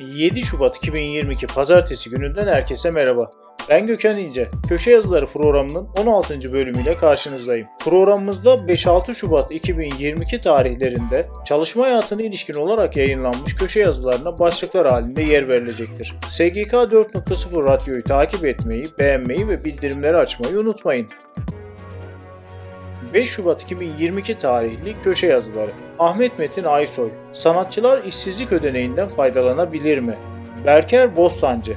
7 Şubat 2022 Pazartesi gününden herkese merhaba. Ben Gökhan İnce. Köşe Yazıları programının 16. bölümüyle karşınızdayım. Programımızda 5-6 Şubat 2022 tarihlerinde çalışma hayatına ilişkin olarak yayınlanmış köşe yazılarına başlıklar halinde yer verilecektir. SGK 4.0 Radyo'yu takip etmeyi, beğenmeyi ve bildirimleri açmayı unutmayın. 5 Şubat 2022 tarihli köşe yazıları. Ahmet Metin Aysoy. Sanatçılar işsizlik ödeneğinden faydalanabilir mi? Berker Bostancı.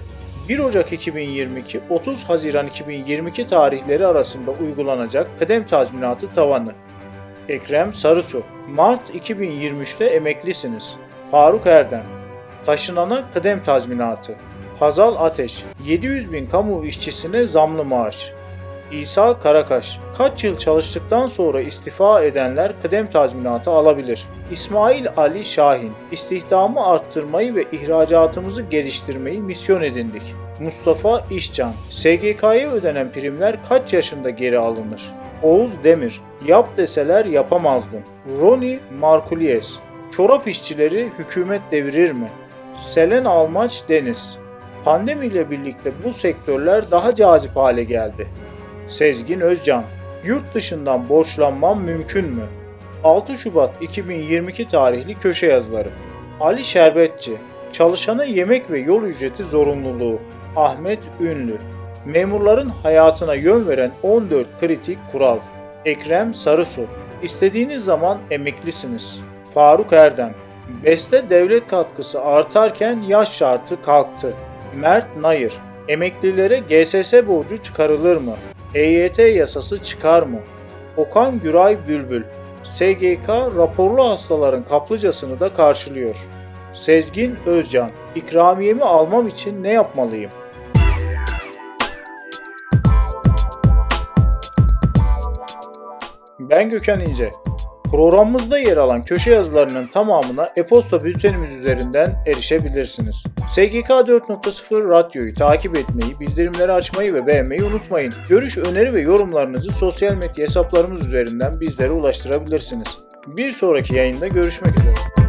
1 Ocak 2022 30 Haziran 2022 tarihleri arasında uygulanacak kıdem tazminatı tavanı. Ekrem Sarısu. Mart 2023'te emeklisiniz. Faruk Erdem. Taşınana kıdem tazminatı. Hazal Ateş. 700 bin kamu işçisine zamlı maaş. İsa Karakaş. Kaç yıl çalıştıktan sonra istifa edenler kıdem tazminatı alabilir. İsmail Ali Şahin. İstihdamı arttırmayı ve ihracatımızı geliştirmeyi misyon edindik. Mustafa İşcan. SGK'ya ödenen primler kaç yaşında geri alınır? Oğuz Demir. Yap deseler yapamazdım. Roni Markulies. Çorap işçileri hükümet devirir mi? Selen Almaç Deniz. Pandemiyle birlikte bu sektörler daha cazip hale geldi. Sezgin Özcan Yurt dışından borçlanmam mümkün mü? 6 Şubat 2022 tarihli köşe yazıları Ali Şerbetçi Çalışana yemek ve yol ücreti zorunluluğu Ahmet Ünlü Memurların hayatına yön veren 14 kritik kural Ekrem Sarısu İstediğiniz zaman emeklisiniz Faruk Erdem Beste devlet katkısı artarken yaş şartı kalktı. Mert Nayır Emeklilere GSS borcu çıkarılır mı? EYT yasası çıkar mı? Okan Güray Bülbül SGK raporlu hastaların kaplıcasını da karşılıyor. Sezgin Özcan İkramiyemi almam için ne yapmalıyım? Ben Gökhan İnce. Programımızda yer alan köşe yazılarının tamamına e-posta bültenimiz üzerinden erişebilirsiniz. SGK 4.0 Radyo'yu takip etmeyi, bildirimleri açmayı ve beğenmeyi unutmayın. Görüş, öneri ve yorumlarınızı sosyal medya hesaplarımız üzerinden bizlere ulaştırabilirsiniz. Bir sonraki yayında görüşmek üzere.